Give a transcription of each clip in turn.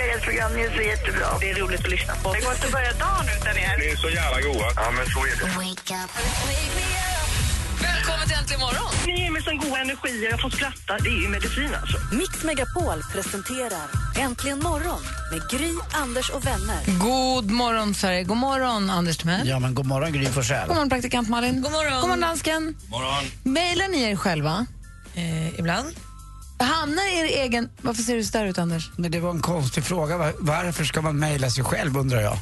älskar ert program, ni är så jättebra. Det är roligt att lyssna på. Det går inte att börja dagen utan er. Ni är så jävla goa. Ja, men så är det. Välkommen till Äntligen morgon! Ni ger mig sån god energi och jag får skratta. Det är ju medicin alltså. Mix Megapol presenterar Äntligen morgon med Gry, Anders och vänner. God morgon, Sverige. God morgon, Anders Timell. Ja, men god morgon Gry Forssell. God morgon, praktikant Malin. God morgon, God morgon dansken. God morgon. Mailar ni er själva? Eh, ibland. Hamnar er egen... Varför ser du så där ut, Anders? Men det var en konstig fråga. Var- Varför ska man mejla sig själv undrar jag?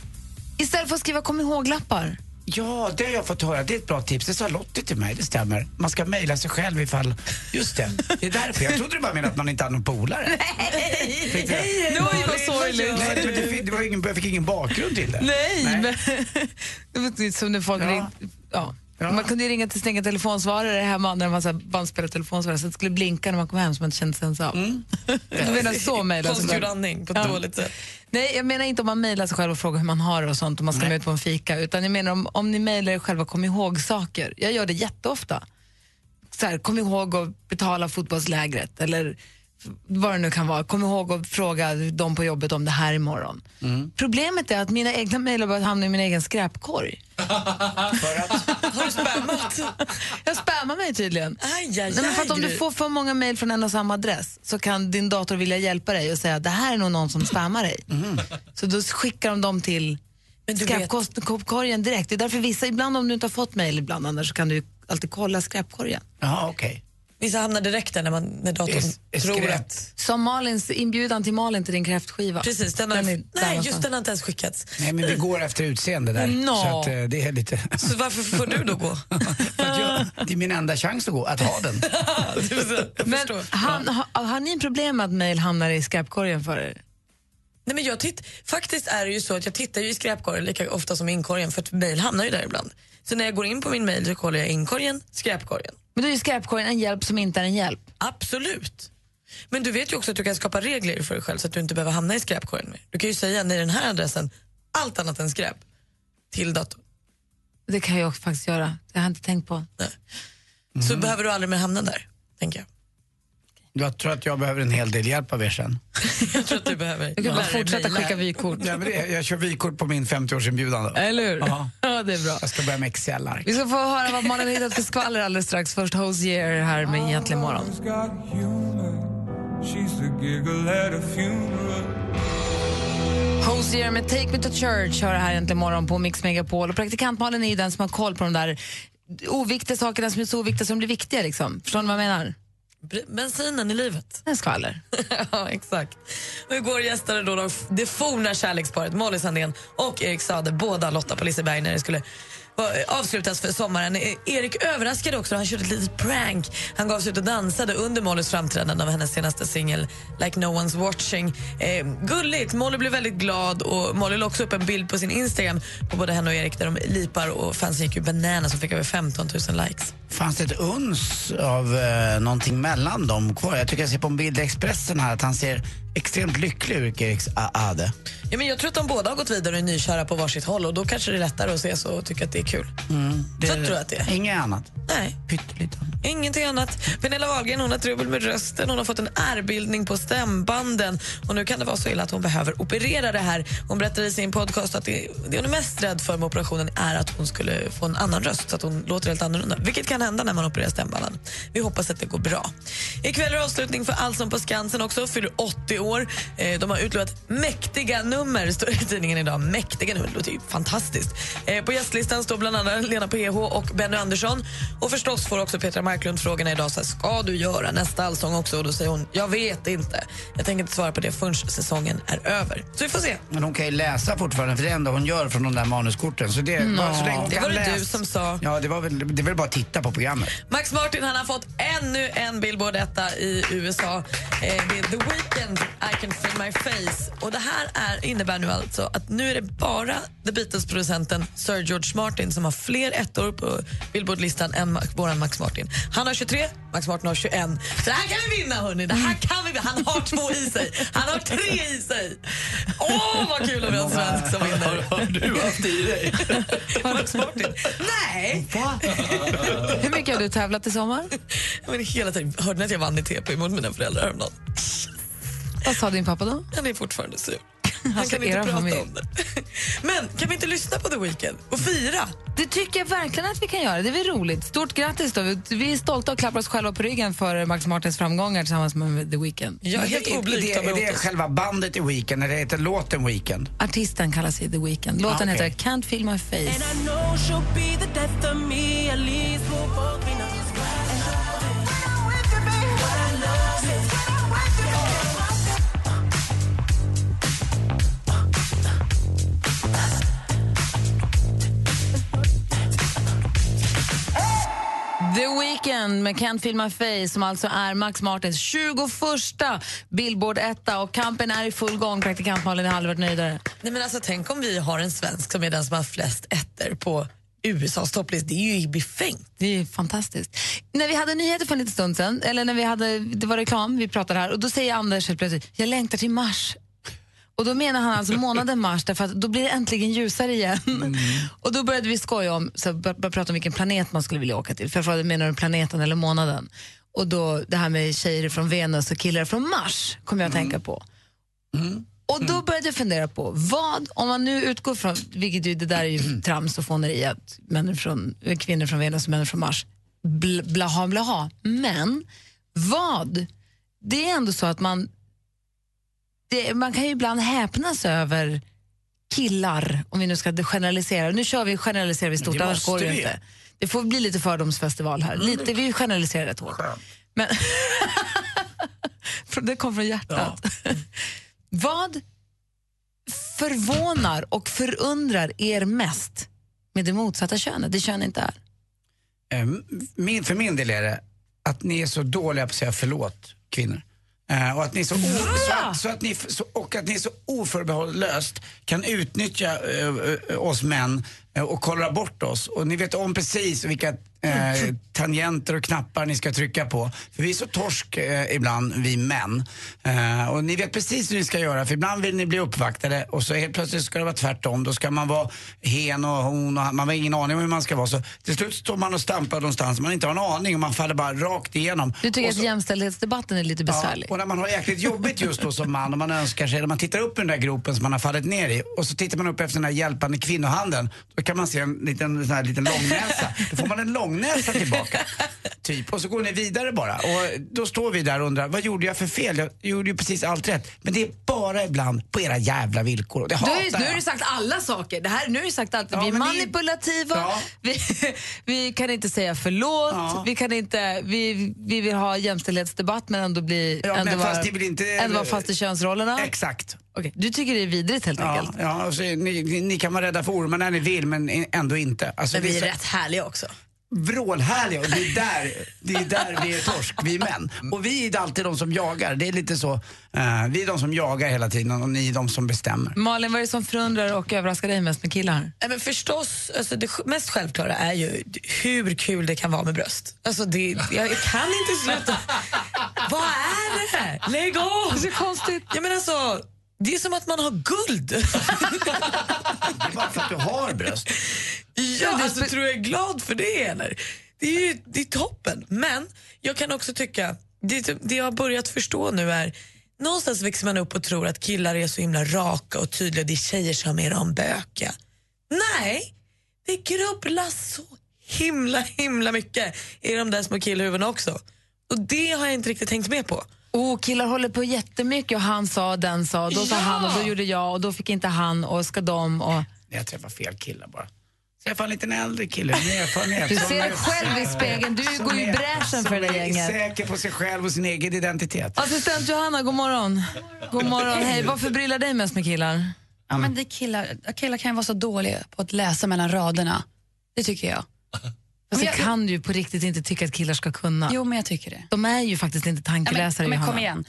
Istället för att skriva kom ihåg-lappar. Ja, det har jag fått höra. Det är ett bra tips. Det sa Lottie till mig, det stämmer. Man ska mejla sig själv ifall... Just det, det är därför. Jag trodde det bara menade att man inte hade någon polare. Nej, Det var ju vad sorgligt. Nej, men det, fin- det var ingen, jag fick ingen bakgrund till det. Nej, men... det var lite som när folk Ja. ringde... Ja. Ja. Man kunde ju ringa till stänga telefonsvarare hemma när man så bandspelade telefonsvarare så att det skulle blinka när man kom hem så man inte kände sig ensam. Mm. Du menar så mejla? Konstgjord andning på ett Ja. dåligt sätt. Nej, jag menar inte om man mejlar sig själv och frågar hur man har det och sånt om man ska Nej. med ut på en fika. Utan jag menar om, om ni mejlar er själva, kom ihåg saker. Jag gör det jätteofta. Så här, kom ihåg att betala fotbollslägret eller vad det nu kan vara. Kom ihåg att fråga dem på jobbet om det här imorgon. Problemet är att mina egna mejl har börjat hamna i min egen skräpkorg. För att, Har du spammat? Jag spammar mig tydligen. Aj, aj, Nej, men för att om du får för många mejl från en och samma adress så kan din dator vilja hjälpa dig och säga att det här är nog någon som spammar dig. Så då skickar de dem till skräpkorgen direkt. Det är därför vissa, ibland om du inte har fått mejl ibland annars så kan du alltid kolla skräpkorgen. jaha, okej. Vissa hamnar direkt där när, man, när datorn är tror att... Som Malins inbjudan till Malin till din kräftskiva. Precis, den har, Den är där nej, just den har inte ens skickats. Nej, men vi går efter utseende där. Nå. Så att, eh, det är lite... Så varför får du då gå? Jag, det är min enda chans att gå, att ha den. Men han, har, har ni problem med att mejl hamnar i skräpkorgen för er? Nej, men jag titt, faktiskt är det ju så att jag tittar ju i skräpkorgen lika ofta som i inkorgen för att mejl hamnar ju där ibland. Så när jag går in på min mejl så kollar jag inkorgen, skräpkorgen. Men då är ju skräpkorgen en hjälp som inte är en hjälp. Absolut. Men du vet ju också att du kan skapa regler för dig själv så att du inte behöver hamna i skräpkorgen mer. Du kan ju säga nej den här adressen, allt annat än skräp, till datorn. Det kan jag faktiskt göra. Det har jag inte tänkt på. Nej. Så behöver du aldrig mer hamna där, tänker jag. Jag tror att jag behöver en hel del hjälp av er sen. Jag tror att du behöver Du kan bara fortsätta skicka vykort. Ja, men det, jag kör vykort på min 50-årsinbjudan då. Eller hur? Ja. Ja, det är bra. Jag ska börja med Excel-ark. Vi ska få höra vad Malin har hittat för skvaller alldeles strax. Först Hosier här med Egentligen morgon. Hosier med Take Me To Church har det här egentligen morgon på Mix Megapol. Och praktikant Malin är ju den som har koll på de där oviktiga sakerna som är så oviktiga som blir viktiga. Liksom. Förstår ni vad jag menar? Bensinen i livet. En skvaller. ja, exakt. Och igår gästade då de, det forna kärleksparet Molly Sandén och Erik Sade, båda Lotta på Liseberg när det skulle avslutas för sommaren. E- Erik överraskade också, han körde ett litet prank. Han gav sig ut och dansade under Mollys framträdande av hennes senaste singel Like No One's Watching. Eh, gulligt, Molly blev väldigt glad och Molly la också upp en bild på sin Instagram på både henne och Erik där de lipar och fansen gick ju bananas och fick över 15 000 likes. Fanns det ett uns av eh, någonting mellan dem kvar? Jag tycker jag ser på en bild i Expressen här att han ser extremt lycklig ut, Eriks Ade. Ja, men jag tror att de båda har gått vidare och är nykära på varsitt håll och då kanske det är lättare att se så och tycka att det kul. Det, Så tror jag att det är. Inget annat. Nej, Pyttelite. ingenting annat. Pernilla Wahlgren hon har trubbel med rösten, hon har fått en ärrbildning på stämbanden och nu kan det vara så illa att hon behöver operera det här. Hon berättade i sin podcast att det, det hon är mest rädd för med operationen är att hon skulle få en annan röst så att hon låter helt annorlunda. Vilket kan hända när man opererar stämbanden. Vi hoppas att det går bra. Ikväll är avslutning för Allsång på Skansen också, fyller 80 år. Eh, de har utlovat mäktiga nummer, står det i tidningen idag. Mäktiga nummer, det låter ju fantastiskt. Eh, på gästlistan står då bland annat Lena PH och Benny Andersson. Och förstås får också Petra Marklund frågorna idag. Så här, ska du göra nästa allsång också? Och då säger hon, jag vet inte. Jag tänker inte svara på det förrän säsongen är över. Så vi får se. Men hon kan ju läsa fortfarande, för det är det enda hon gör från de där manuskorten. Så det, bara så länge Det var det du läsa- som sa. Ja, det var väl, det väl bara att titta på programmet. Max Martin han har fått ännu en Billboard etta i USA. Eh, det är The Weeknd, I can feel my face. Och Det här är, innebär nu alltså att nu är det bara The Beatles-producenten Sir George Martin som har fler ettor på Billboard-listan än våran Max Martin. Han har 23, Max Martin har 21. Så det här kan vi vinna, hörni. Det här kan vi vinna. Han har två i sig. Han har tre i sig. Åh, vad kul om vi har en svensk som vinner. Har du haft i dig? Max Martin. Nej! Hur mycket har du tävlat i sommar? Men hela tiden, hörde ni att jag vann i TP mot mina föräldrar häromdagen? Vad sa din pappa då? Han är fortfarande sur. Han Alltså, kan inte era prata familj. om det. Men kan vi inte lyssna på The Weeknd och fira? Det tycker jag verkligen att vi kan göra. Det är väl roligt. Stort grattis då. Vi är stolta och klappar oss själva på ryggen för Max Martins framgångar tillsammans med The Weeknd. Är helt oblygt är, det, vi själva bandet i Weekend eller heter låten Weekend? Artisten kallar sig The Weeknd. Låten Ah, okej. heter Can't feel my face. The Weeknd med Can't feel my face som alltså är Max Martins 21 Billboard-etta och kampen är i full gång. Praktikant Malin aldrig varit nöjdare. Nej, men alltså, tänk om vi har en svensk som är den som har flest ettor på USAs topplist. Det är ju befängt. Det är fantastiskt. När vi hade nyheter för en liten stund sedan, eller när vi hade, det var reklam, vi pratade här, och då säger Anders helt plötsligt, jag längtar till mars. Och då menar han alltså månaden mars, därför att då blir det äntligen ljusare igen. Och då började vi skoja om, så bör, bör prata om vilken planet man skulle vilja åka till. För jag frågade, menar du planeten eller månaden? Och då det här med tjejer från Venus och killar från Mars kom jag att tänka på. Och då började jag fundera på, vad, om man nu utgår från, vilket ju, det där är ju trams och fåneri, att män från, kvinnor från Venus och män från Mars, bl, blaha blaha. Men vad, det är ändå så att man, det, man kan ju ibland häpnas över killar, om vi nu ska generalisera. Nu kör vi, generaliserar vi stort, annars går det ju inte. Det får bli lite fördomsfestival här. Lite, vi generaliserar rätt hårt. Men det kom från hjärtat. Vad förvånar och förundrar er mest med det motsatta könet, det kön inte är? Eh, Min, för min del är det att ni är så dåliga på att säga förlåt, kvinnor. Eh, och att ni så, o, så, att, så att ni, så, och att ni så oförbehållslöst kan utnyttja eh, eh, oss män och kolla bort oss. Och ni vet om precis vilka eh, tangenter och knappar ni ska trycka på. För vi är så torsk eh, ibland, vi män. Eh, och ni vet precis hur ni ska göra. För ibland vill ni bli uppvaktade och så helt plötsligt ska det vara tvärtom. Då ska man vara hen och hon och man har ingen aning om hur man ska vara. Så till slut står man och stampar någonstans. Man inte har en aning och man faller bara rakt igenom. Du tycker Och att så- jämställdhetsdebatten är lite besvärlig? Ja, och när man har jäkligt jobbigt just då som man och man önskar sig, när man tittar upp i den där gropen som man har fallit ner i och så tittar man upp efter den där hjälpande kvinnohanden, då kan man se en liten, sån här liten långnäsa. Då får man en långnäsa tillbaka. Typ. Och så går ni vidare bara. Och då står vi där och undrar, vad gjorde jag för fel? Jag gjorde ju precis allt rätt. Men det är bara ibland på era jävla villkor. Och det Du hatar har ju, nu har jag. du sagt alla saker. Det här, nu har du sagt allt. Ja, vi är manipulativa, Ja. vi, vi kan inte säga förlåt, Ja. vi, kan inte, vi, vi vill ha jämställdhetsdebatt men ändå, bli, Ja, ändå, men fast ni vill inte- ändå vara fast i könsrollerna. Exakt. Okej, Du tycker det är vidrigt helt Ja, enkelt? ja, och så, ni, ni, kan vara rädda för ormar när ni vill men ändå inte. Alltså, Men vi är så- rätt härliga också. Vrålhärliga och det är, där, det är där vi är torsk, vi män. Och vi är alltid de som jagar. Det är lite så, eh, vi är de som jagar hela tiden och ni är de som bestämmer. Malin, vad är det som förundrar och överraskar dig mest med killar? Nej, men förstås, alltså det mest självklara är ju hur kul det kan vara med bröst. Alltså det, jag kan inte sluta. Vad är det här? Lägg av! Det är konstigt. Ja, men alltså, det är som att man har guld. Det är bara för att du har bröst. Ja, alltså, tror jag är glad för det eller? Det är ju det är toppen. Men jag kan också tycka, det, det jag har börjat förstå nu är Någonstans växer man upp och tror att killar är så himla raka och tydliga. Det är tjejer som är de böka. Nej, det grubblas så himla himla mycket i de där små killhuvudena också. Och det har jag inte riktigt tänkt med på. Oh, killar håller på jättemycket och han sa, den sa, då sa Ja. han och då gjorde jag och då fick inte han och ska de och... Jag träffar fel killar bara. Träffa en liten äldre kille med erfarenhet. Du ser dig själv i spegeln. Du som går i är- bräschen för det Som är gänget. säker på sig själv och sin egen identitet. Assistent Johanna, god morgon. God morgon. Hej, vad förbryllar dig mest med killar? Ja, men det killar, killar kan ju vara så dåliga på att läsa mellan raderna. Det tycker jag. Fast jag- kan du ju på riktigt inte tycka att killar ska kunna. Jo, men jag tycker det. De är ju faktiskt inte Ja, men, tankeläsare, men kom igen.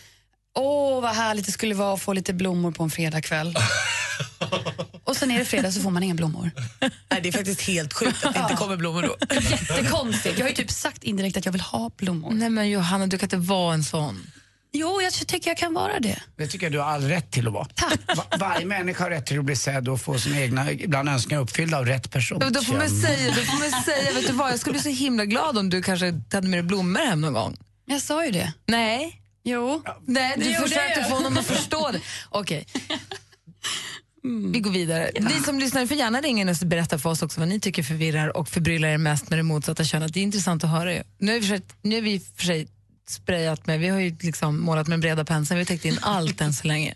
Åh, vad härligt det skulle vara att få lite blommor på en fredagkväll. Och sen är det fredag så får man inga blommor. Nej, det är faktiskt helt sjukt att det inte kommer blommor då. Jättekonstigt. Jag har ju typ sagt indirekt att jag vill ha blommor. Nej men Johanna, du kan inte vara en sån. Jo, jag tycker jag kan vara det. Det tycker jag du har all rätt till att vara. Va- varje människa har rätt till att bli sedd och få sina egna ibland önskningar uppfyllda av rätt person. Då får man säga, då får man säga vet du vad, jag skulle bli så himla glad om du kanske hade med dig blommor hem någon gång. Jag sa ju det. Nej. Jo. Nej, Det du gjorde försökte få honom att förstå det. Okej. Vi går vidare. Ni som lyssnar får gärna ringa in och berätta för oss också vad ni tycker förvirrar och förbryllar er mest med det motsatta könet. Det är intressant att höra. ju. Nu har vi, försökt, nu har vi för sig sprayat med, vi har ju liksom målat med breda pensel, vi har täckt in allt än så länge.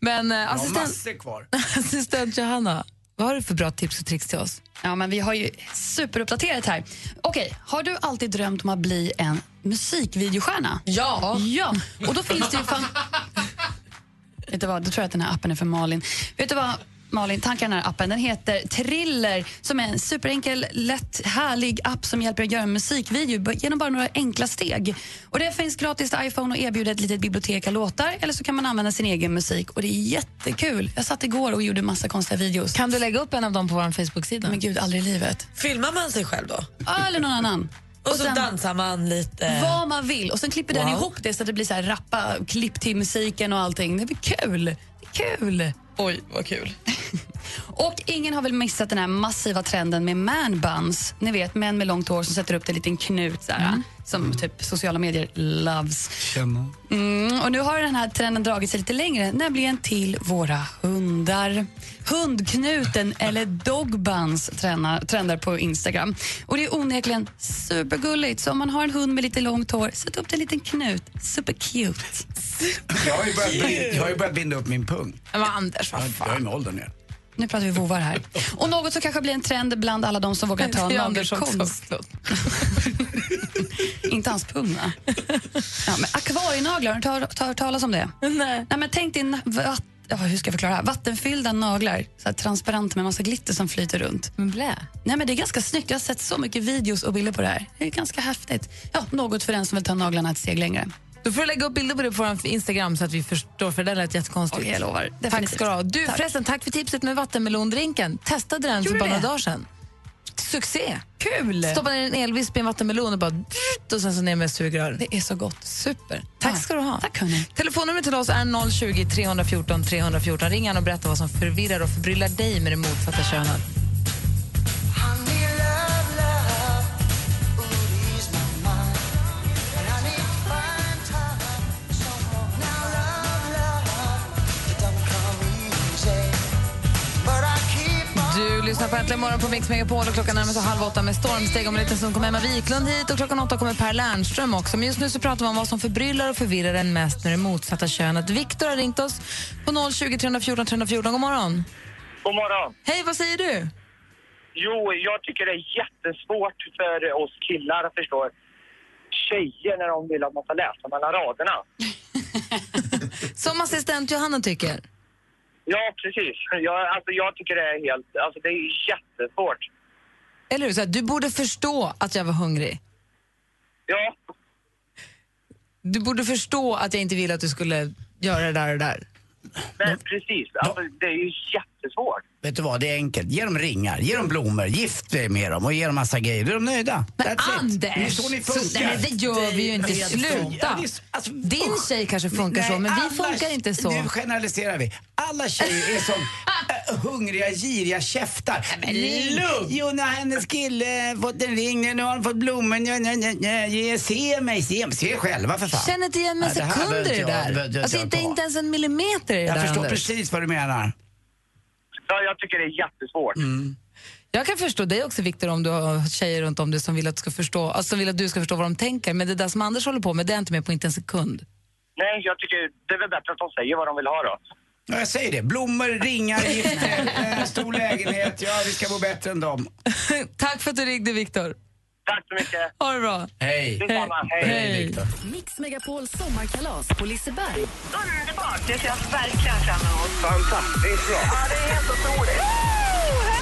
Men eh, Jag har assistent, massor kvar. assistent Johanna, vad har du för bra tips och tricks till oss? Ja, men vi har ju superuppdaterat här. Okej, har du alltid drömt om att bli en musikvideostjärna? Ja. Ja, och då finns det ju fan... Vet du vad, då tror jag att den här appen är för Malin. Vet du vad, Malin, tanka den här appen. Den heter Triller som är en superenkel, lätt, härlig app som hjälper dig att göra en musikvideo genom bara några enkla steg. Och Det finns gratis till iPhone och erbjuder ett litet bibliotek av låtar eller så kan man använda sin egen musik och det är jättekul. Jag satt igår och gjorde massa konstiga videos. Kan du lägga upp en av dem på vår Facebook-sida? Men gud, aldrig i livet. Filmar man sig själv då? Ja, Eller någon annan. Och, så sen- dansar man lite. Vad man vill. Och Sen klipper den Wow. ihop det så att det blir så här rappa klipp till musiken och allting. Det blir kul. Det är kul. Oj, vad kul. Och ingen har väl missat den här massiva trenden med man buns. Ni vet, män med långt hår som sätter upp en liten knut så här, som typ sociala medier loves. Mm, och nu har den här trenden dragit sig lite längre, nämligen till våra hundar. Hundknuten eller dogbuns trendar, på Instagram. Och Det är onekligen supergulligt. Så om man har en hund med lite långt hår, sätt upp en liten knut. Supercute. Jag har ju börjat, jag har ju börjat binda upp min pung. Men Anders, vad fan. jag är med åldern nu. Nu pratar vi vovar här. Och något som kanske blir en trend bland alla de som vågar ta nagelkonst. Inte hans pung, va? Ja, men akvarienaglar, har du hört- talas om det? Nej. Nej, men tänk dig na- vatt, ja, hur ska jag förklara det här? vattenfyllda naglar, så här transparent med massa glitter som flyter runt. Men blä. Nej, men det är ganska snyggt. Jag har sett så mycket videos och bilder på det här. Det är ganska häftigt. Ja, något för den som vill ta naglarna ett steg längre. Du får lägga upp bilder på det på vår Instagram så att vi förstår, för det lät jättekonstigt. Okej, jag lovar. Tack ska du ha. Du, Tack. förresten, tack för tipset med vattenmelondrinken. Testade den för Gjorde bara några dagar sedan. Succé! Kul! Stoppa ner en elvisp i en vattenmelon och bara och sen så ner med sugrör. Det är så gott. Super. Tack Ja. ska du ha. Tack, hörni. Telefonnumret till oss är 020 314 314. Ring och berätta vad som förvirrar och förbryllar dig med det motsatta könet. Lyssnar på Äntligen morgon på Mix Megapol och klockan närmar sig halv åtta med stormsteg. Om en liten stund kommer Emma Wiklund hit och klockan åtta kommer Per Lernström också. Men just nu så pratar vi om vad som förbryllar och förvirrar en mest med det motsatta könet. Viktor har ringt oss på 020 314 314. God morgon. God morgon. Hej, vad säger du? Jo, jag tycker det är jättesvårt för oss killar att förstå tjejer när de vill att man ska läsa mellan raderna. Som assistent Johanna tycker. Ja, precis. Jag, alltså, jag tycker det är helt... Alltså, det är jättesvårt. Eller hur? Så här, du borde förstå att jag var hungrig. Ja, Du borde förstå att jag inte ville att du skulle göra det där och där. men precis. Alltså, det är ju jättesvårt. Vet du vad, det är enkelt. Ge dem ringar, ge dem blommor, gift dig med dem och ge dem massa grejer. Då är de nöjda. Men That's it. Anders! Det är så ni Så- funkar. nej, det gör vi ju inte. Ja, Sluta! det är så- alltså, Din tjej kanske funkar så, men vi funkar inte så. Nu generaliserar vi. Alla tjejer är som äh, hungriga, giriga käftar. Lugn! Jo, när hennes kille fått en ring, nu har han fått blommor. Nja, nja, nja, nja, ge, se mig, se mig. Se själv, för fan. Känner inte igen sekunder behöver i det jag- där. Alltså jag inte, inte ens en millimeter i det Jag där, förstår Anders. precis vad du menar. Ja, jag tycker det är jättesvårt. Jag kan förstå dig också, Viktor, om du har tjejer runt om dig som vill att du ska förstå, alltså, som vill att du ska förstå vad de tänker. Men det där som Anders håller på med, det är jag inte med på inte en sekund. Nej, jag tycker det är väl bättre att de säger vad de vill ha då. Ja, jag säger det. Blommor, ringar, gifter, stor lägenhet. Ja, vi ska bo bättre än dem. Tack för att du ringde, Viktor. Tack så mycket. Ha det bra. Hej. Detsamma. Hej. Hej. Viktor. Mix Megapols sommarkalas på Liseberg. Underbart! Det ser jag verkligen fram emot. Fantastiskt bra. Ja, det är helt otroligt.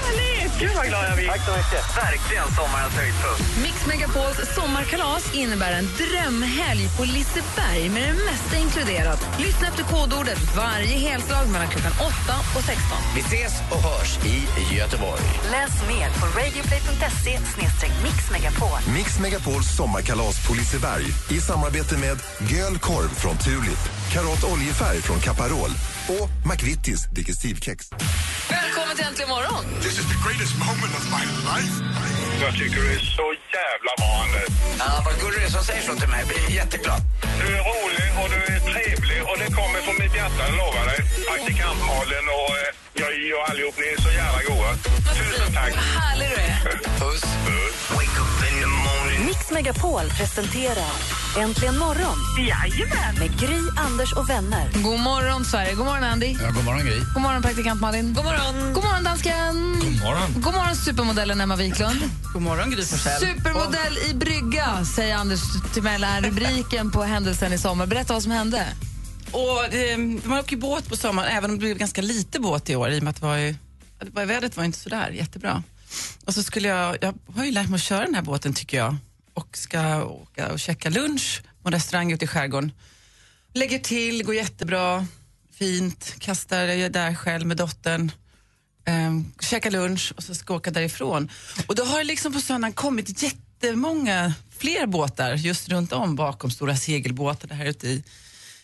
Härligt! Gud vad glad jag blir. Tack så mycket. Verkligen sommarens höjdpunkt. Mix Megapols sommarkalas innebär en drömhelg på Liseberg med det mesta inkluderat. Lyssna efter kodordet varje helslag mellan klockan 8 och 16. Vi ses och hörs i Göteborg. Läs mer på radioplay.se mixmegapol. Mix Megapols sommarkalas på Liseberg i samarbete med Göl korv från Tulip, Karat oljefärg från Caparol och McVittys digestivkex. Välkommen till Äntligen morgon! This is the greatest moment of my life. Jag tycker du är så jävla bra, Anders. Ja, vad gullig du är som säger så till mig. Jag blir jätteglad. Du är rolig och du är trevlig och det kommer från mitt hjärta, jag lovar dig. Praktikant Malin och eh, jag och allihop, ni är så jävla goa. Tack. Vad härlig du är. Puss. Wake up in the morning. Mix Megapol presenterar Äntligen morgon Jajamän! med Gry, Anders och vänner. God morgon, Sverige. God morgon, Andy. Ja, god morgon, Gry. God morgon, praktikant Malin. God morgon, God morgon dansken. God morgon. God morgon, supermodellen Emma Wiklund. God morgon, Gry Forssell. Supermodell i brygga, säger Anders Timell är rubriken på händelsen i sommar. Berätta vad som hände. Och, eh, man åker båt på sommaren, även om det blev ganska lite båt i år i och med att det var ju, att det var, vädret var inte sådär jättebra. Och så skulle jag, jag har ju lärt mig att köra den här båten tycker jag och ska åka och käka lunch på en restaurang ute i skärgården. Lägger till, går jättebra, fint, kastar, jag är där själv med dottern. Um, käkar lunch och så ska jag åka därifrån. Och då har det liksom på söndagen kommit jättemånga fler båtar just runt om bakom stora segelbåtar här ute i,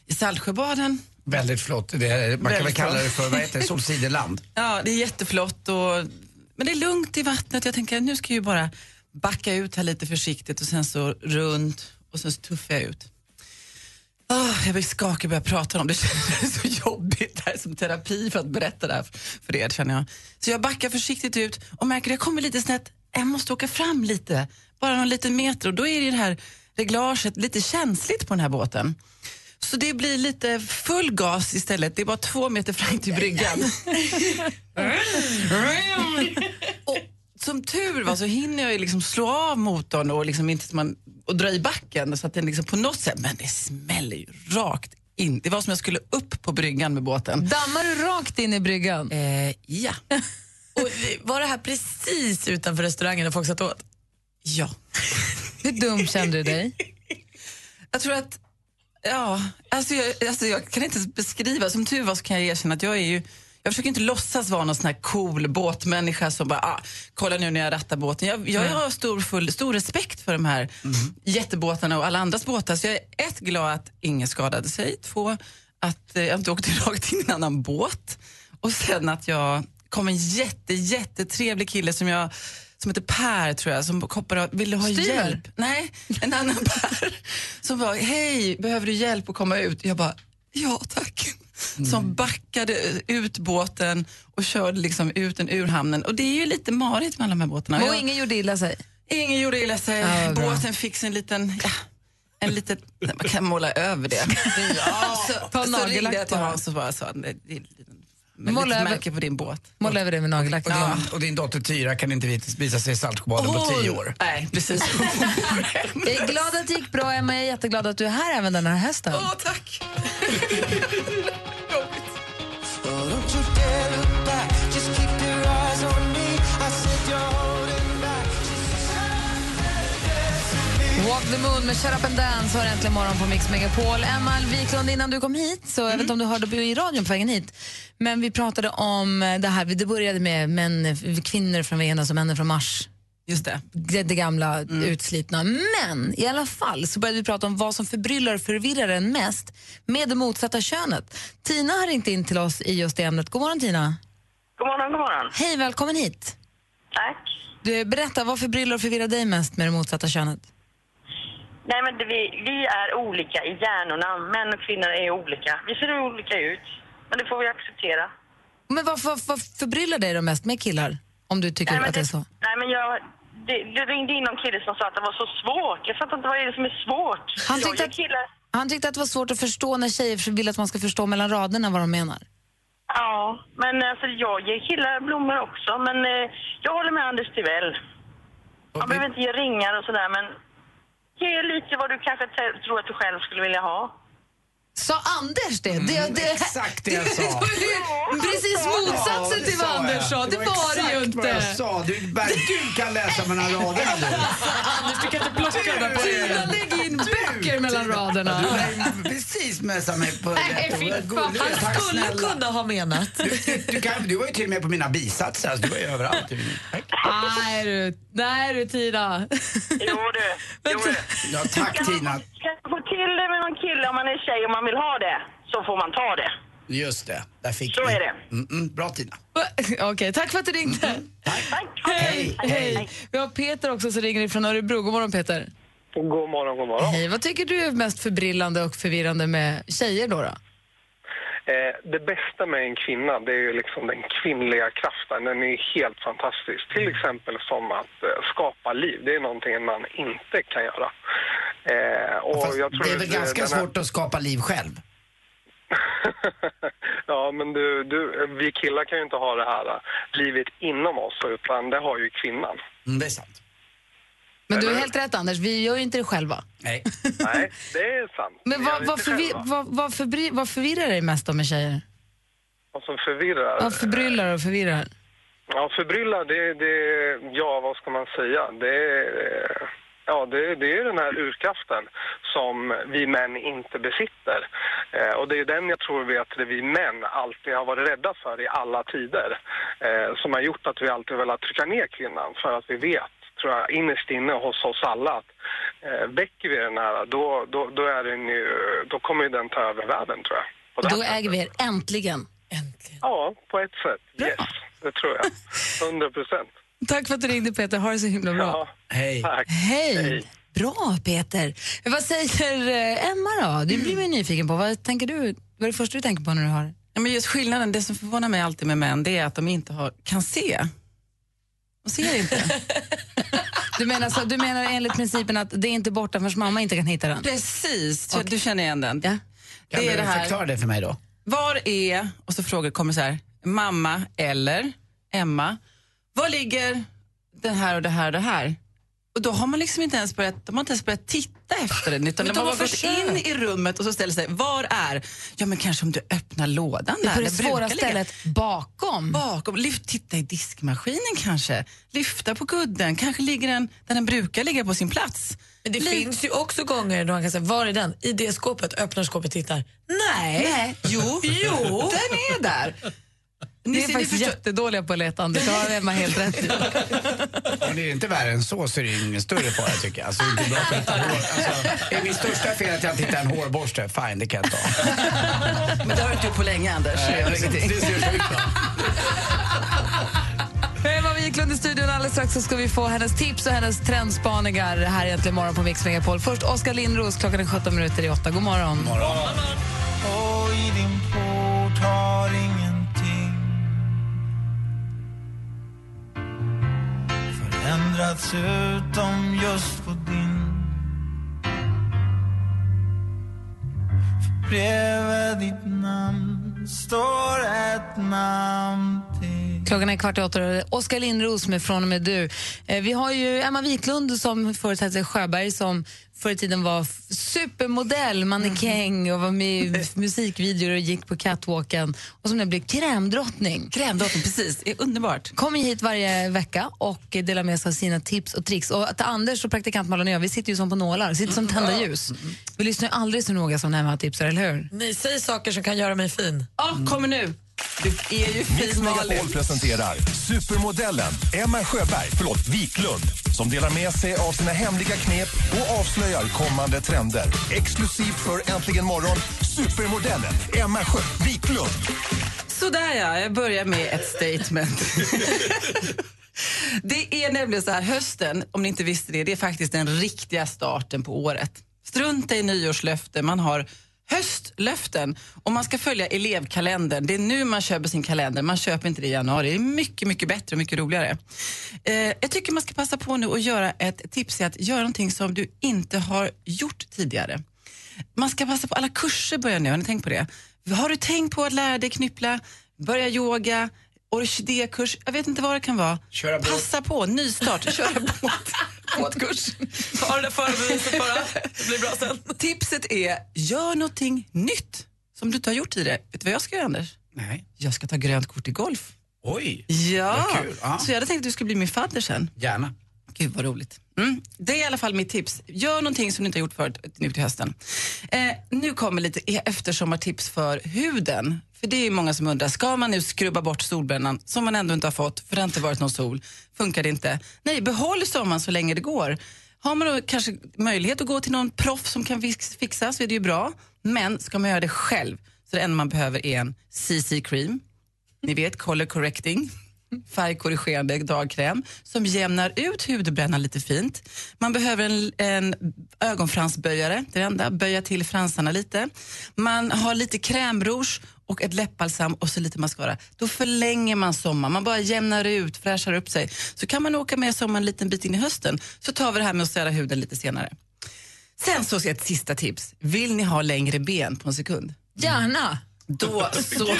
i Saltsjöbaden. Väldigt flott. Det är, man kan väl Väldigt kalla det för vad heter det? Solsideland. Ja, det är jätteflott och, men det är lugnt i vattnet. Jag tänker nu ska jag ju bara backa ut här lite försiktigt och sen så runt och sen så tuffar jag ut. Ah, jag blir skakig och börjar prata om det. Det känns så jobbigt. Det här är som terapi för att berätta det här för er känner jag. Så jag backar försiktigt ut och märker att jag kommer lite snett. Jag måste åka fram lite, bara någon liten meter och då är det här reglaget lite känsligt på den här båten. Så det blir lite full gas istället. Det är bara två meter fram till bryggan. och som tur var så hinner jag liksom slå av motorn och, liksom inte, så man, och dra i backen så att den liksom på något sätt, men det smäller ju rakt in. Det var som jag skulle upp på bryggan med båten. Dammar du rakt in i bryggan? Eh, ja. Och var det här precis utanför restaurangen där folk satt åt? Ja. Hur dum kände du dig? Jag tror att, ja, alltså jag, alltså jag kan inte beskriva, som tur var så kan jag erkänna att jag är ju jag försöker inte låtsas vara någon sån här cool båtmänniska som bara, ah, kolla nu när jag rattar båten. Jag, jag har stor, full, stor respekt för de här jättebåtarna och alla andras båtar. Så jag är ett, glad att ingen skadade sig. Två, att eh, jag inte åkte rakt in i en annan båt. Och sen att jag kom en jätte, jättetrevlig kille som jag som heter Per tror jag, som hoppade och ville ha Styver? hjälp. Nej, en annan Per. Som var, hej, behöver du hjälp att komma ut? Jag bara, ja tack. Som backade ut båten och körde liksom ut den ur hamnen. Och det är ju lite marigt med alla de här båtarna. Och Jag- ingen gjorde illa sig? Ingen gjorde illa sig. Ja. Båten fick sig en liten, ja, en liten, man kan måla över det. Ja, så, så ringde jag till. Hans och bara sa, det, det är Måla lite över- märke på din båt. Måla över det med nagellack. Och din, och din dotter Tyra kan inte vis- visa sig i Saltsjöbaden på tio år. Nej, precis. Jag är glad att det gick bra, Emma. Jag är jätteglad att du är här även den här hösten. Åh, tack. Walk the moon med Shut up and dance har äntligen morgon på Mix Megapol. Emma Wiklund, innan du kom hit, så jag vet inte om du hörde i radion på vägen hit, men vi pratade om det här, det började med män, kvinnor från Venus och män från Mars. Just det. Det, det gamla utslitna. Men i alla fall så började vi prata om vad som förbryllar och förvirrar en mest med det motsatta könet. Tina har ringt in till oss i just det ämnet. God morgon Tina. God morgon, god morgon. Hej, välkommen hit. Tack. Du, berätta, vad förbryllar och förvirrar dig mest med det motsatta könet? Nej, men det, vi, vi är olika i hjärnorna. Män och kvinnor är olika. Vi ser olika ut, men det får vi acceptera. Men vad, vad, vad förbryllar dig då mest med killar? Om du tycker Nej, att det är så. Nej, men jag... Det, det ringde in någon kille som sa att det var så svårt. Jag fattar inte vad är det som är svårt. Han tyckte att- kille. Han tyckte att det var svårt att förstå när tjejer vill att man ska förstå mellan raderna vad de menar. Ja, men alltså jag ger killar blommor också, men eh, jag håller med Anders Tivell. Man behöver inte ge ringar och sådär, men ge lite vad du kanske tror att du själv skulle vilja ha. Sa Anders det? det, det Mm, exakt det jag sa. var ju precis motsatsen till vad Anders sa. Det var det ju exakt vad jag inte. sa. Du, du kan läsa mellan raderna nu. Anders, du kan inte plocka den där Tina, lägg in böcker mellan raderna. Du har precis messat mig på Nej, rätt Han skulle snälla. kunna ha menat. Du, du, du, kan, du var ju till och med på mina bisatser. Alltså, du var ju överallt. Nej du, nej du Tina. Jo du, jo du. Ja, tack Tina. Ska man få till det med någon kille om man är tjej och man vill ha det, så får man ta det. Just det, där fick Så vi. är det. Mm, mm, bra Tina. Okej, tack för att du ringde. Hej, hej. Vi har Peter också som ringer från Örebro. God morgon Peter. God morgon, god morgon. Hej, vad tycker du är mest förbryllande och förvirrande med tjejer då? då? Eh, det bästa med en kvinna, det är ju liksom den kvinnliga kraften. Den är helt fantastisk. Till exempel som att eh, skapa liv. Det är någonting man inte kan göra. Eh, och Fast jag tror det är väl eh, ganska här- svårt att skapa liv själv? ja, men du, du, vi killar kan ju inte ha det här eh, livet inom oss, utan det har ju kvinnan. Mm, det är sant. Men du har helt rätt Anders, vi gör ju inte det själva. Nej. Nej, det är sant. Men vad, vad, förvi, vad, vad, förbry, vad förvirrar dig mest om med tjejer? Vad som förvirrar. Vad förbryllar och förvirrar? Ja, förbrylla, det, det, ja vad ska man säga? Det, är- ja, det, det är den här urkraften som vi män inte besitter. Eh, och det är den jag tror vi att vi män alltid har varit rädda för i alla tider. Eh, som har gjort att vi alltid velat trycka ner kvinnan för att vi vet, tror jag, innerst inne hos oss alla att eh, väcker vi den här, då, då, då, är den ju, då kommer ju den ta över världen tror jag. Det Då äger vi er äntligen. Ja, på ett sätt. Yes, det tror jag. 100 procent. Tack för att du ringde Peter, ha det så himla bra. Ja, Hej. tack. Hej. Bra Peter. Vad säger eh, Emma då? Du blir man ju nyfiken på. Vad tänker du? Vad är det första du tänker på när du har Ja, men just skillnaden, det som förvånar mig alltid med män, det är att de inte har, kan se. De ser inte. Du menar, så, du menar enligt principen att det är inte borta förrän mamma inte kan hitta den? Precis, så du känner igen den. Ja. Kan det är du det förklara det för mig då? Var är, och så frågor kommer så här, mamma eller Emma, var ligger den här och det här och det här? Och då har man liksom inte ens börjat, de har inte ens börjat titta efter den utan Men de har har gått in i rummet och så ställer sig, var är? Ja men kanske om du öppnar lådan Det är där. på det brukar svåra ligga. stället bakom. Bakom, lyft, titta i diskmaskinen kanske. Lyfta på kudden, kanske ligger den där den brukar ligga på sin plats. Men det Li- finns ju också gånger då man kan säga, var är den? I det skåpet, öppnar skåpet, tittar. Nej. Nej, jo, Jo. den är där. Ni är faktiskt jättedåliga på att leta, Anders. Det har Emma helt rätt i. Om det är inte värre än så så är det ingen större fara tycker jag. Alltså, det är inte bra att hitta hår. Alltså, är min största fel att jag inte hittar en hårborste? Fine, det kan jag ta. Men det har du inte gjort på länge Anders. Det gör det, ingenting. det ser sjukt bra. Emma Wiklund i studion. Alldeles strax så ska vi få hennes tips och hennes trendspaningar här egentligen morgon på Mix Megapol. Först Oskar Lindros, klockan är 17 minuter i 8. God morgon. Och i din port plats utom just på din. För bredvid ditt namn står ett namn. Klockan är kvart i åtta. Oskar Lindros med Från och med du. Eh, Vi har ju Emma Wiklund som förut hette Sjöberg som förr i tiden var supermodell, mannekäng och var med i musikvideor och gick på catwalken och som nu blir krämdrottning. Krämdrottning, precis. Det är underbart. Kommer hit varje vecka och delar med sig av sina tips och tricks. Och att Anders och praktikant Malin och jag, vi sitter ju som på nålar, sitter som tända ljus. Vi lyssnar ju aldrig så noga som när Emma tipsar, eller hur? Ni säger saker som kan göra mig fin. Ja, kommer nu. Du är ju Mix fin Megapol Malin. presenterar supermodellen Emma Sjöberg, förlåt, Wiklund som delar med sig av sina hemliga knep och avslöjar kommande trender. Exklusivt för Äntligen morgon, supermodellen Emma Sjö Wiklund. Sådär ja, jag börjar med ett statement. det är nämligen så här, hösten, om ni inte visste det, det är faktiskt den riktiga starten på året. Strunta i nyårslöften, man har höstlöften och man ska följa elevkalendern. Det är nu man köper sin kalender, man köper inte det i januari. Det är mycket, mycket bättre och mycket roligare. Eh, jag tycker man ska passa på nu och göra ett tips i att göra någonting som du inte har gjort tidigare. Man ska passa på, alla kurser börjar nu, har ni tänkt på det? Har du tänkt på att lära dig knyppla börja yoga, orkidékurs, jag vet inte vad det kan vara. Köra båt. Passa på, nystart, köra båt. Båtkurs. Ta det där förberedelsen bara. Det blir bra sen. Tipset är, gör någonting nytt som du inte har gjort tidigare. Vet du vad jag ska göra Anders? Nej. Jag ska ta grönt kort i golf. Oj, Ja, vad kul. Ja. så jag hade tänkt att du skulle bli min fadder sen. Gärna. Gud vad roligt. Mm. Det är i alla fall mitt tips. Gör någonting som du inte har gjort förut nu till hösten. Eh, nu kommer lite e- eftersommartips för huden. För det är många som undrar, ska man nu skrubba bort solbrännan som man ändå inte har fått för det har inte varit någon sol? Funkar det inte? Nej, behåll sommaren så länge det går. Har man då kanske möjlighet att gå till någon proffs som kan fixa så är det ju bra. Men ska man göra det själv så det enda man behöver är en CC-cream. Ni vet, color correcting färgkorrigerande dagkräm som jämnar ut hudbrännan lite fint. Man behöver en, en ögonfransböjare, det enda, böja till fransarna lite. Man har lite krämrouge och ett läppbalsam och så lite mascara. Då förlänger man sommaren, man bara jämnar ut, fräschar upp sig. Så kan man åka med sommaren en liten bit in i hösten. Så tar vi det här med att städa huden lite senare. Sen så ett sista tips. Vill ni ha längre ben på en sekund? Gärna. Då så.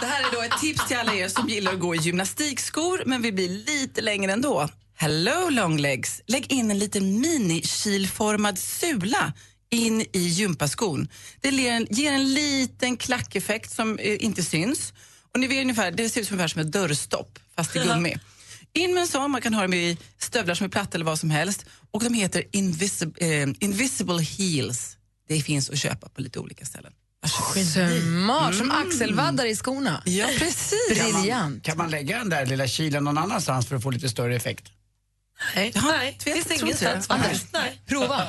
Det här är då ett tips till alla er som gillar att gå i gymnastikskor men vill bli lite längre ändå. Hello longlegs! Lägg in en liten mini-kilformad sula in i gympaskon. Det ger en, liten klackeffekt som eh, inte syns. Och ni vet ungefär, det ser ut ungefär som ett dörrstopp fast i gummi. In med en sån, man kan ha dem i stövlar som är platta eller vad som helst. Och de heter Invisible, eh, Invisible Heels. Det finns att köpa på lite olika ställen. Smart, som Mm. axelvaddar i skorna. Ja, precis. Kan man, Briljant. kan man lägga den där lilla kilen någon annanstans för att få lite större effekt? Nej, finns det inte ingenstans. Anders, nej. Prova.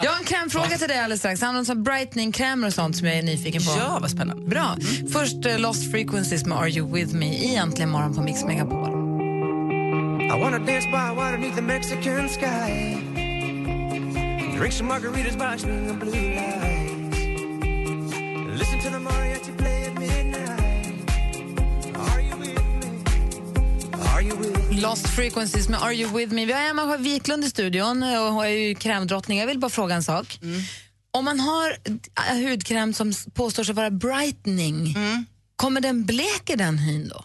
Jag har en krämfråga till dig alldeles strax. Det handlar om brightening-krämer och sånt som jag är nyfiken på. Ja, vad spännande. Bra. Först eh, Lost Frequencies med Are You With Me i Äntligen morgon på Mix Megapol. I wanna dance by water beneath the Mexican sky. Drink some margaritas by swinging blue lights. Listen to the mariachi play at midnight. Are you with me? Are you with me? Lost Frequencies med Are You With Me. Vi har Emma Wiklund i studion och hon är ju krämdrottning. Jag vill bara fråga en sak. Om man har äh, hudkräm som påstår sig vara brightening, kommer den bleka den hyn då?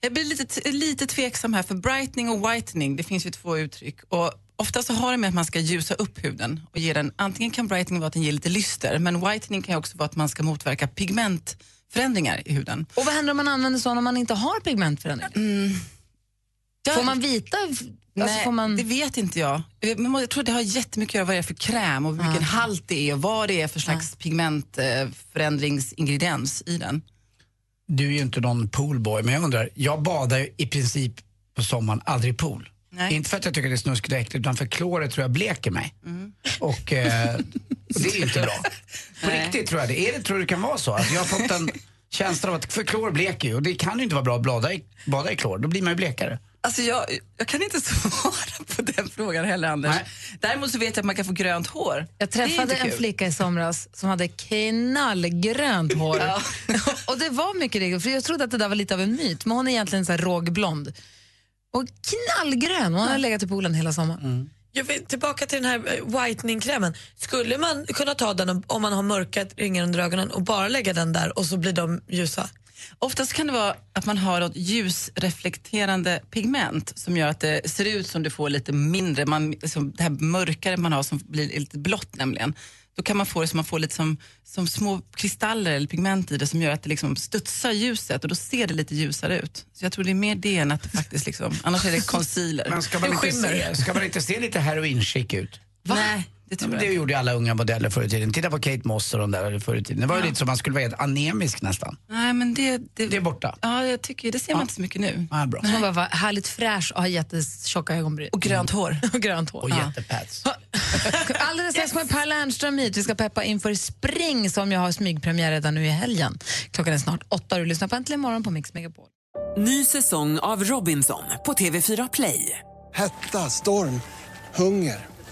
Jag blir lite, lite tveksam här, för brightening och whitening, det finns ju två uttryck. Och ofta så har det med att man ska ljusa upp huden och ge den, antingen kan brightening vara att den ger lite lyster, men whitening kan också vara att man ska motverka pigmentförändringar i huden. Och vad händer om man använder sån om man inte har pigmentförändringar? Får man vita? Alltså Nej, får man... det vet inte jag. Eh, Men jag tror det har jättemycket att göra vad det är för kräm och vilken halt det är och vad det är för slags pigmentförändringsingrediens i den. Du är ju inte någon poolboy, men jag undrar, jag badar ju i princip på sommaren aldrig i pool. Nej. Inte för att jag tycker det är snuskigt och äckligt, utan för kloret tror jag bleker mig. Och eh, det är ju inte bra. På Nej. riktigt tror jag det. Är det, tror du det kan vara så? Att jag har fått en känsla av att, för klor bleker ju och det kan ju inte vara bra att bada i, bada i klor, då blir man ju blekare. Alltså jag, jag kan inte svara på den frågan heller Anders. Nej. Däremot så vet jag att man kan få grönt hår. Jag träffade en kul. flicka i somras som hade knallgrönt hår. och det var mycket det, för jag trodde att det där var lite av en myt, men hon är egentligen så här rågblond. Och knallgrön, hon har legat i poolen hela sommaren. Jag vill tillbaka till den här eh, whitening-krämen. Skulle man kunna ta den om- man har mörka ringar under ögonen och bara lägga den där och så blir de ljusa? Oftast kan det vara att man har ett ljusreflekterande pigment som gör att det ser ut som du får lite mindre, man, som det här mörkare man har som blir lite blått nämligen. Då kan man få det som man får lite som, som små kristaller eller pigment i det som gör att det liksom studsar ljuset och då ser det lite ljusare ut. Så jag tror det är mer det än att det faktiskt liksom, annars är det concealer. Men ska man, inte se, ska man inte se lite heroin-chic ut? Nej, det Ja, tror men jag det gjorde ju alla unga modeller förr i tiden. Titta på Kate Moss och de där förr i tiden. Det var ju lite som man skulle vara helt anemisk nästan. Nej, men det, det, Det är borta. Ja, jag tycker det ser man inte så mycket nu. Ja, bra. Hon bara var härligt fräsch och har jättetjocka ögonbryn. Och grönt hår. Och grönt hår. Och Ja. jättepads. Alldeles strax kommer Per Lernström hit. Vi ska peppa inför Spring som jag har smygpremiär redan nu i helgen. Klockan är snart åtta och du lyssnar på Äntligen morgon på Mix Megapol. Ny säsong av Robinson på TV4 Play. Hetta, storm, hunger.